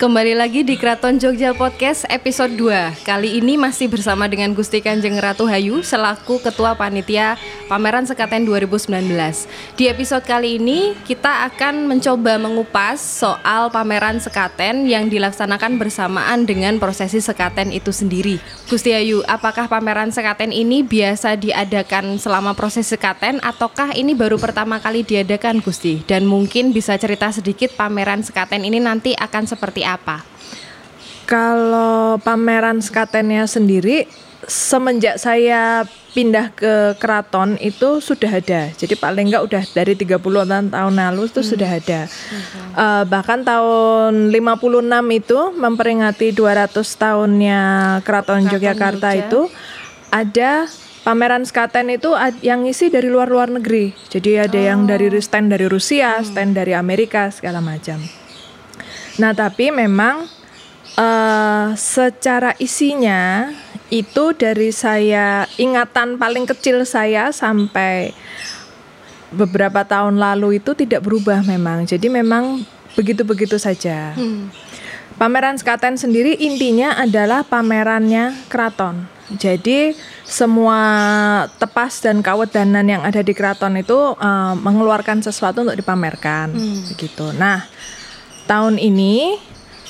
Kembali lagi di Kraton Jogja Podcast episode 2 Kali ini masih bersama dengan Gusti Kanjeng Ratu Hayu Selaku Ketua Panitia Pameran Sekaten 2019 Di episode kali ini kita akan mencoba mengupas soal pameran Sekaten Yang dilaksanakan bersamaan dengan prosesi Sekaten itu sendiri Gusti Hayu, apakah pameran Sekaten ini biasa diadakan selama proses Sekaten Ataukah ini baru pertama kali diadakan Gusti? Dan mungkin bisa cerita sedikit pameran Sekaten ini nanti akan seperti apa? Kalau pameran skatennya sendiri semenjak saya pindah ke keraton itu sudah ada. Jadi paling enggak udah dari 30 tahun lalu itu hmm. sudah ada. Hmm. Uh, bahkan tahun 56 itu memperingati 200 tahunnya Keraton, Keraton Yogyakarta Jogja. itu ada pameran skaten itu yang ngisi dari luar-luar negeri. Jadi ada oh. yang dari stand dari Rusia, hmm. stand dari Amerika segala macam. Nah, tapi memang uh, secara isinya itu dari saya ingatan paling kecil saya sampai beberapa tahun lalu itu tidak berubah memang. Jadi memang begitu-begitu saja. Hmm. Pameran Skaten sendiri intinya adalah pamerannya keraton. Jadi semua tepas dan kawedanan yang ada di keraton itu uh, mengeluarkan sesuatu untuk dipamerkan, hmm. begitu. Nah, tahun ini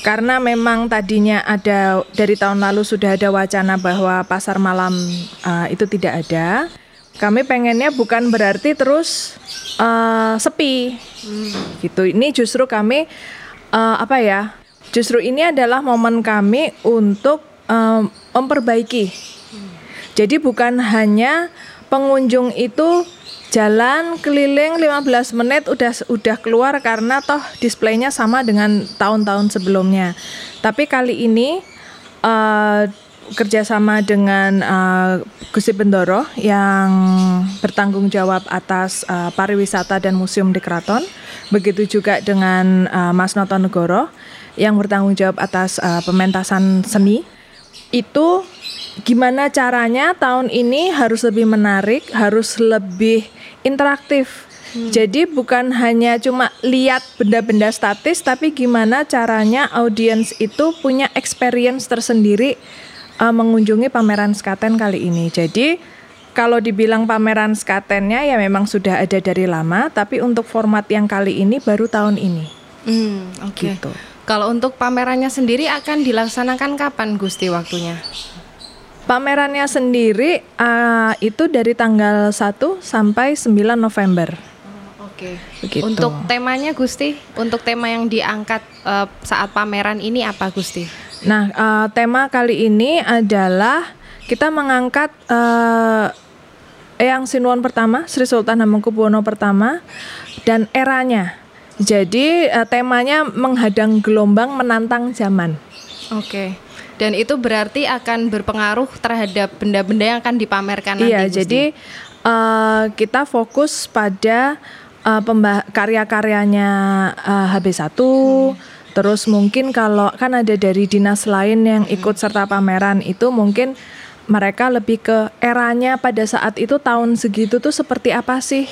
karena memang tadinya ada dari tahun lalu sudah ada wacana bahwa pasar malam uh, itu tidak ada. Kami pengennya bukan berarti terus uh, sepi, hmm. gitu. Ini justru kami uh, apa ya? Justru ini adalah momen kami untuk uh, memperbaiki. Hmm. Jadi bukan hanya pengunjung itu jalan keliling 15 menit udah udah keluar karena toh displaynya sama dengan tahun-tahun sebelumnya. Tapi kali ini uh, kerjasama dengan uh, Gusti Bendoro yang bertanggung jawab atas uh, pariwisata dan museum di Keraton. Begitu juga dengan uh, Mas Noto Negoro yang bertanggung jawab atas uh, pementasan seni. Itu gimana caranya tahun ini harus lebih menarik, harus lebih interaktif. Hmm. Jadi bukan hanya cuma lihat benda-benda statis, tapi gimana caranya audiens itu punya experience tersendiri uh, mengunjungi pameran skaten kali ini. Jadi kalau dibilang pameran skatennya ya memang sudah ada dari lama, tapi untuk format yang kali ini baru tahun ini. Hmm, Oke. Okay. Gitu. Kalau untuk pamerannya sendiri akan dilaksanakan kapan Gusti waktunya? Pamerannya sendiri uh, itu dari tanggal 1 sampai 9 November. Oh, Oke. Okay. Untuk temanya Gusti, untuk tema yang diangkat uh, saat pameran ini apa Gusti? Nah, uh, tema kali ini adalah kita mengangkat uh, Eyang Sinuan pertama, Sri Sultan Hamengkubuwono pertama dan eranya. Jadi uh, temanya menghadang gelombang menantang zaman. Oke. Okay. Dan itu berarti akan berpengaruh terhadap benda-benda yang akan dipamerkan iya, nanti. Iya, jadi uh, kita fokus pada uh, karya-karyanya uh, HB1 hmm. Terus mungkin kalau kan ada dari dinas lain yang hmm. ikut serta pameran itu mungkin mereka lebih ke eranya pada saat itu tahun segitu tuh seperti apa sih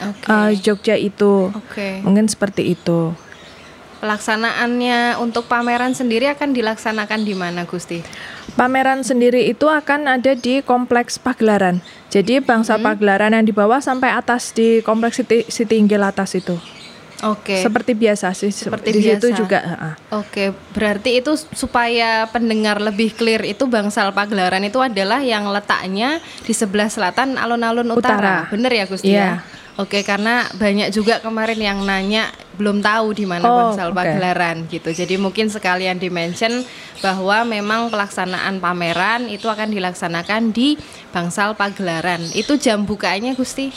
okay. uh, Jogja itu? Okay. Mungkin seperti itu. Pelaksanaannya untuk pameran sendiri akan dilaksanakan di mana Gusti? Pameran sendiri itu akan ada di kompleks Pagelaran. Jadi bangsa hmm. Pagelaran yang di bawah sampai atas di kompleks Siti, Siti Inggil atas itu. Oke. Okay. Seperti biasa sih. Seperti di biasa. situ juga. Oke, okay. berarti itu supaya pendengar lebih clear itu bangsal Pagelaran itu adalah yang letaknya di sebelah selatan alun-alun utara. utara. Bener ya Gusti yeah. ya? Oke, karena banyak juga kemarin yang nanya belum tahu di mana oh, bangsal okay. pagelaran gitu. Jadi mungkin sekalian dimention bahwa memang pelaksanaan pameran itu akan dilaksanakan di bangsal pagelaran. Itu jam bukanya Gusti?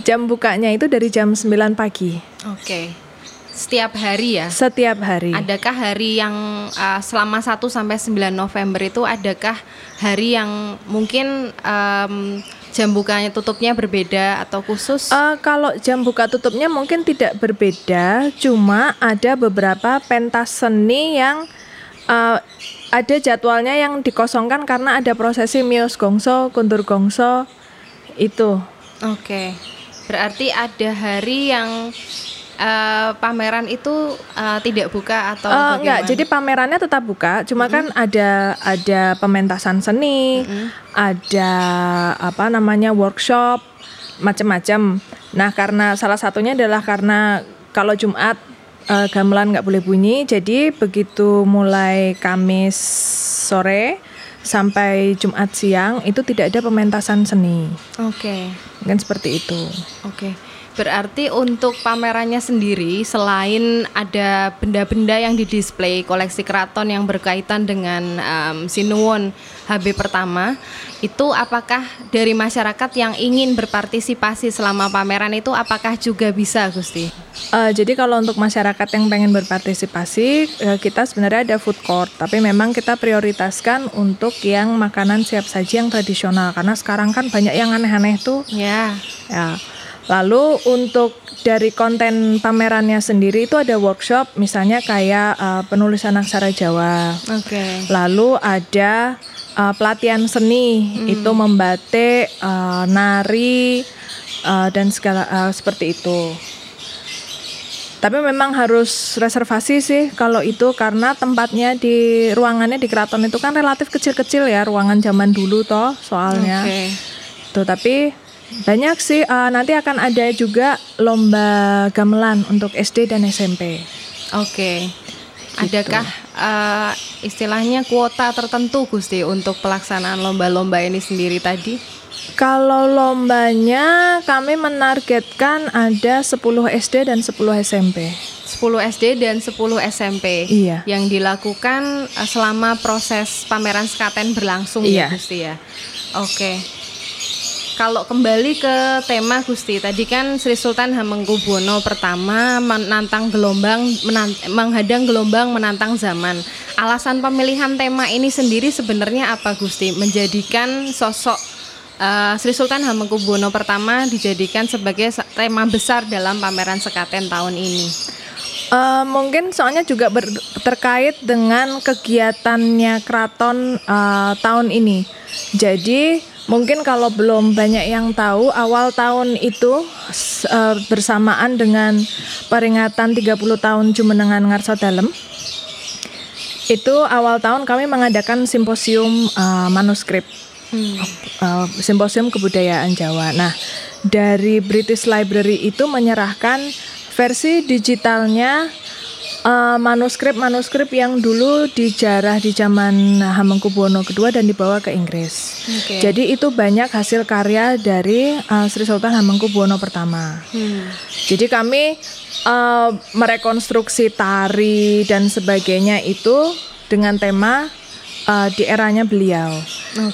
Jam bukanya itu dari jam 9 pagi. Oke. Setiap hari ya? Setiap hari. Adakah hari yang uh, selama 1 sampai 9 November itu adakah hari yang mungkin um, jam bukanya tutupnya berbeda atau khusus? Uh, kalau jam buka tutupnya mungkin tidak berbeda, cuma ada beberapa pentas seni yang uh, ada jadwalnya yang dikosongkan karena ada prosesi mios gongso, kuntur gongso itu. Oke, okay. berarti ada hari yang eh, pameran itu eh, tidak buka atau bagaimana? enggak, jadi pamerannya tetap buka, cuma kan ada ada pementasan seni, ada apa namanya workshop, macam-macam. Nah, karena salah satunya adalah karena kalau Jumat eh, gamelan nggak boleh bunyi, jadi begitu mulai Kamis sore sampai Jumat siang itu tidak ada pementasan seni, Oke. kan seperti itu. Oke. Berarti untuk pamerannya sendiri selain ada benda-benda yang didisplay koleksi keraton yang berkaitan dengan em, Sinuwun HB pertama, itu apakah dari masyarakat yang ingin berpartisipasi selama pameran itu apakah juga bisa Gusti? Eh, jadi kalau untuk masyarakat yang pengen berpartisipasi, eh, kita sebenarnya ada food court, tapi memang kita prioritaskan untuk yang makanan siap saji yang tradisional, karena sekarang kan banyak yang aneh-aneh tuh. Ya. Ya. Lalu untuk dari konten pamerannya sendiri itu ada workshop, misalnya kayak eh, penulisan aksara Jawa. Oke. Lalu ada eh, pelatihan seni, itu membatik, eh, nari, eh, dan segala eh, seperti itu. Tapi memang harus reservasi sih kalau itu karena tempatnya di ruangannya di keraton itu kan relatif kecil-kecil ya ruangan zaman dulu toh soalnya. Oke. Tuh tapi banyak sih eh, nanti akan ada juga lomba gamelan untuk SD dan SMP. Oke. Adakah eh, istilahnya kuota tertentu Gusti untuk pelaksanaan lomba-lomba ini sendiri tadi? Kalau lombanya kami menargetkan ada 10 SD dan 10 SMP. 10 SD dan 10 SMP Iya. yang dilakukan eh, selama proses pameran sekaten berlangsung ya Iya. Gusti ya. Oke. Kalau kembali ke tema Gusti, tadi kan Sri Sultan Hamengkubuwono pertama menantang gelombang, menan- menghadang gelombang menantang zaman. Alasan pemilihan tema ini sendiri sebenarnya apa Gusti? Menjadikan sosok eh, Sri Sultan Hamengkubuwono pertama dijadikan sebagai tema besar dalam pameran sekaten tahun ini. Eh, mungkin soalnya juga ber- terkait dengan kegiatannya keraton eh, tahun ini. Jadi mungkin kalau belum banyak yang tahu awal tahun itu eh, bersamaan dengan peringatan 30 tahun Jumenengan Ngarso Dalem. Itu awal tahun kami mengadakan simposium eh, manuskrip. uh, simposium kebudayaan Jawa. Nah, dari British Library itu menyerahkan versi digitalnya uh, manuskrip-manuskrip yang dulu dijarah di zaman Hamengkubuwono II dan dibawa ke Inggris. Oke. Jadi itu banyak hasil karya dari uh, Sri Sultan Hamengkubuwono pertama. Hmm. Jadi kami uh, merekonstruksi tari dan sebagainya itu dengan tema uh, di eranya beliau.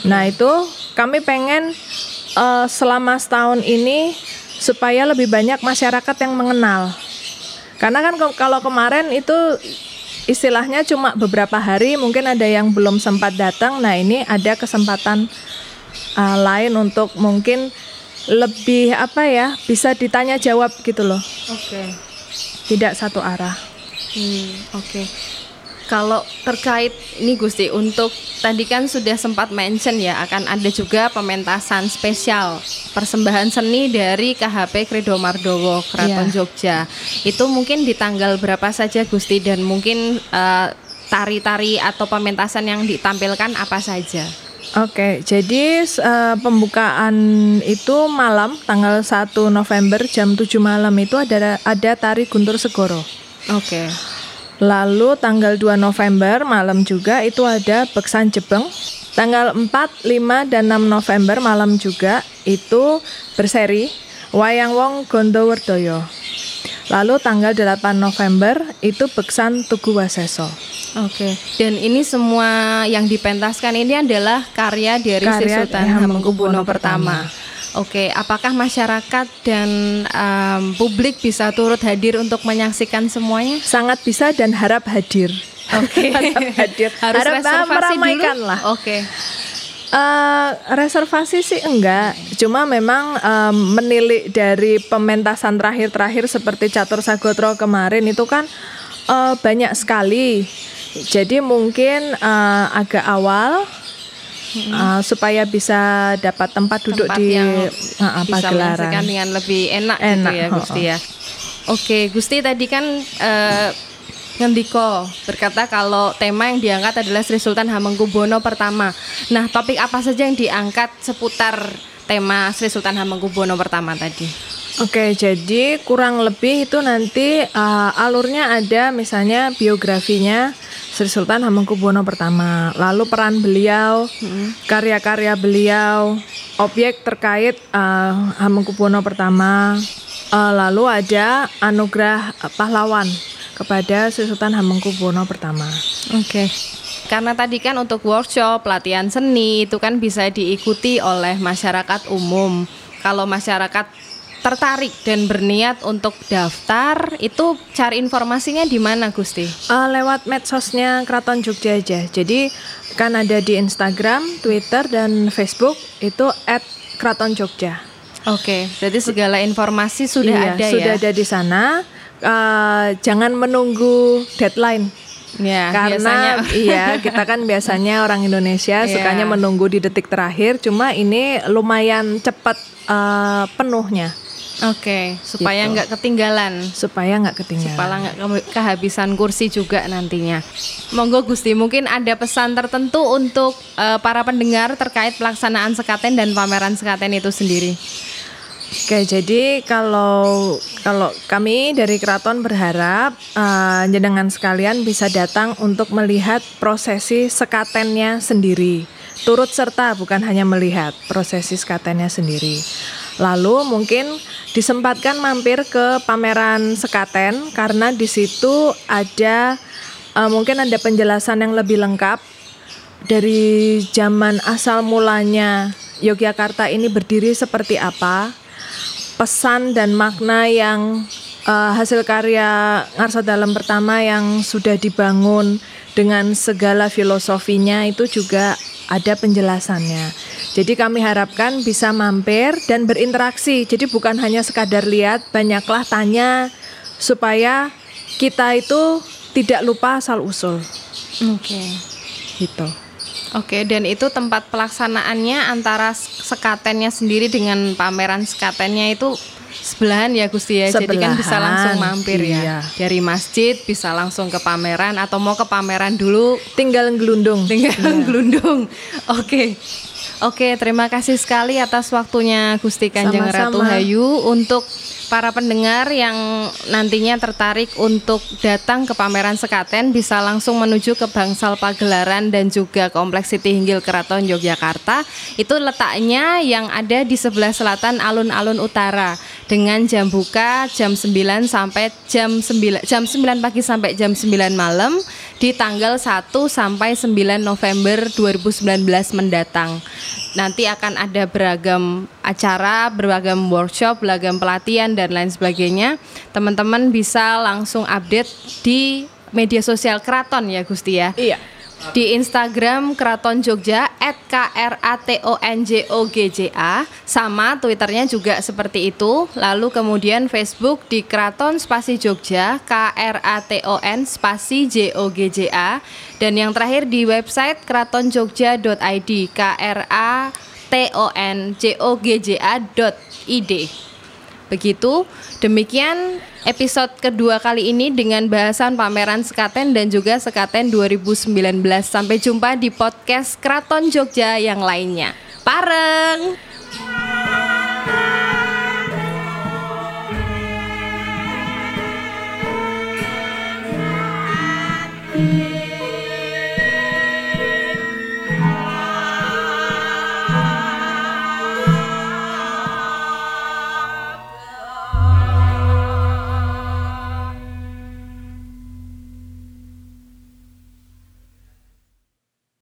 Nah itu kami pengen uh, selama setahun ini supaya lebih banyak masyarakat yang mengenal. Karena kan ke- kalau kemarin itu istilahnya cuma beberapa hari, mungkin ada yang belum sempat datang. Nah ini ada kesempatan uh, lain untuk mungkin lebih apa ya bisa ditanya jawab gitu loh, Oke. tidak satu arah. Hmm, oke. Kalau terkait ini Gusti, untuk tadi kan sudah sempat mention ya akan ada juga pementasan spesial persembahan seni dari KHP Kredo Mardowo Keraton Iya. Jogja. Itu mungkin di tanggal berapa saja Gusti dan mungkin eh, tari-tari atau pementasan yang ditampilkan apa saja? Oke, jadi eh, pembukaan itu malam tanggal 1 November jam 7 malam itu ada ada tari Guntur Segoro. Oke. Lalu tanggal 2 November malam juga itu ada Beksan Jebeng. Tanggal 4, 5 dan 6 November malam juga itu berseri Wayang Wong Gondowerdoyo. Lalu tanggal 8 November itu Beksan Tugu Waseso. Oke, dan ini semua yang dipentaskan ini adalah karya dari Sri Karya Sultan dari Hamengkubuwono Hamengkubuwono pertama. Oke, apakah masyarakat dan em, publik bisa turut hadir untuk menyaksikan semuanya? Sangat bisa dan harap hadir. Oke, harap hadir. harus harap reservasi meramaikan dulu. lah. Oke, Eh, reservasi sih enggak, cuma memang em, menilik dari pementasan terakhir-terakhir seperti Catur Sagotro kemarin itu kan eh, banyak sekali. Jadi mungkin eh, agak awal eh, supaya bisa dapat tempat duduk tempat di yang eh, eh, bisa pagelaran. dengan lebih enak, gitu Enak, ya, ho-ho. Gusti ya. Oke, Gusti tadi kan uh, ngendiko berkata kalau tema yang diangkat adalah Sri Sultan Hamengkubuwono pertama. Nah, topik apa saja yang diangkat seputar tema Sri Sultan Hamengkubuwono pertama tadi? Oke, jadi kurang lebih itu nanti uh, alurnya ada misalnya biografinya Sri Sultan Hamengkubuwono pertama, lalu peran beliau, karya-karya beliau, objek terkait uh, Hamengkubuwono pertama, uh, lalu ada anugerah pahlawan kepada Sri Sultan Hamengkubuwono pertama. Oke. Karena tadi kan untuk workshop, pelatihan seni itu kan bisa diikuti oleh masyarakat umum. Kalau masyarakat tertarik dan berniat untuk daftar, itu cari informasinya di mana Gusti? Uh, lewat medsosnya Keraton Jogja aja. Jadi kan ada di Instagram, Twitter dan Facebook itu @keraton Jogja. Oke, jadi segala informasi sudah iya, ada sudah ya. Sudah ada di sana. Uh, jangan menunggu deadline. Ya, karena biasanya. iya kita kan biasanya orang Indonesia yeah. sukanya menunggu di detik terakhir. Cuma ini lumayan cepat uh, penuhnya. Oke, okay, supaya gitu. nggak gitu. ketinggalan. Supaya nggak ketinggalan. Supaya nggak kehabisan kursi juga nantinya. Monggo Gusti, mungkin ada pesan tertentu untuk uh, para pendengar terkait pelaksanaan sekaten dan pameran sekaten itu sendiri. Oke, jadi kalau kalau kami dari keraton berharap uh, jenengan sekalian bisa datang untuk melihat prosesi sekatennya sendiri. Turut serta bukan hanya melihat prosesi sekatennya sendiri. Lalu mungkin disempatkan mampir ke pameran sekaten karena di situ ada uh, mungkin ada penjelasan yang lebih lengkap dari zaman asal mulanya Yogyakarta ini berdiri seperti apa, pesan dan makna yang uh, hasil karya Ngarsa Dalam pertama yang sudah dibangun dengan segala filosofinya itu juga ada penjelasannya. Jadi kami harapkan bisa mampir dan berinteraksi. Jadi bukan hanya sekadar lihat, banyaklah tanya supaya kita itu tidak lupa asal usul. Oke. Okay. Gitu. Oke, dan itu tempat pelaksanaannya antara sekatennya sendiri dengan pameran sekatennya itu sebelahan ya Gusti ya. Sebelahan, Jadi kan bisa langsung mampir ya. iya. ya. Dari masjid bisa langsung ke pameran atau mau ke pameran dulu tinggal gelundung. Tinggal iya. gelundung. Oke. Oke, terima kasih sekali atas waktunya Gusti Kanjeng Sama-sama. Ratu Hayu untuk para pendengar yang nantinya tertarik untuk datang ke pameran sekaten bisa langsung menuju ke Bangsal Pagelaran dan juga Kompleks Siti Hinggil Keraton Yogyakarta. Itu letaknya yang ada di sebelah selatan alun-alun utara dengan jam buka jam 9 sampai jam 9 jam 9 pagi sampai jam 9 malam di tanggal 1 sampai 9 November 2019 mendatang. Nanti akan ada beragam acara, beragam workshop, beragam pelatihan dan lain sebagainya. Teman-teman bisa langsung update di media sosial Keraton ya Gusti ya. Iya di Instagram Keraton Jogja @kratonjogja sama Twitternya juga seperti itu. Lalu kemudian Facebook di Keraton Spasi Jogja K R A T O N Spasi J O G J A. Dan yang terakhir di website keratonjogja.id K R Begitu, demikian episode kedua kali ini dengan bahasan pameran Sekaten dan juga Sekaten 2019. Sampai jumpa di podcast Kraton Jogja yang lainnya. Pareng! thank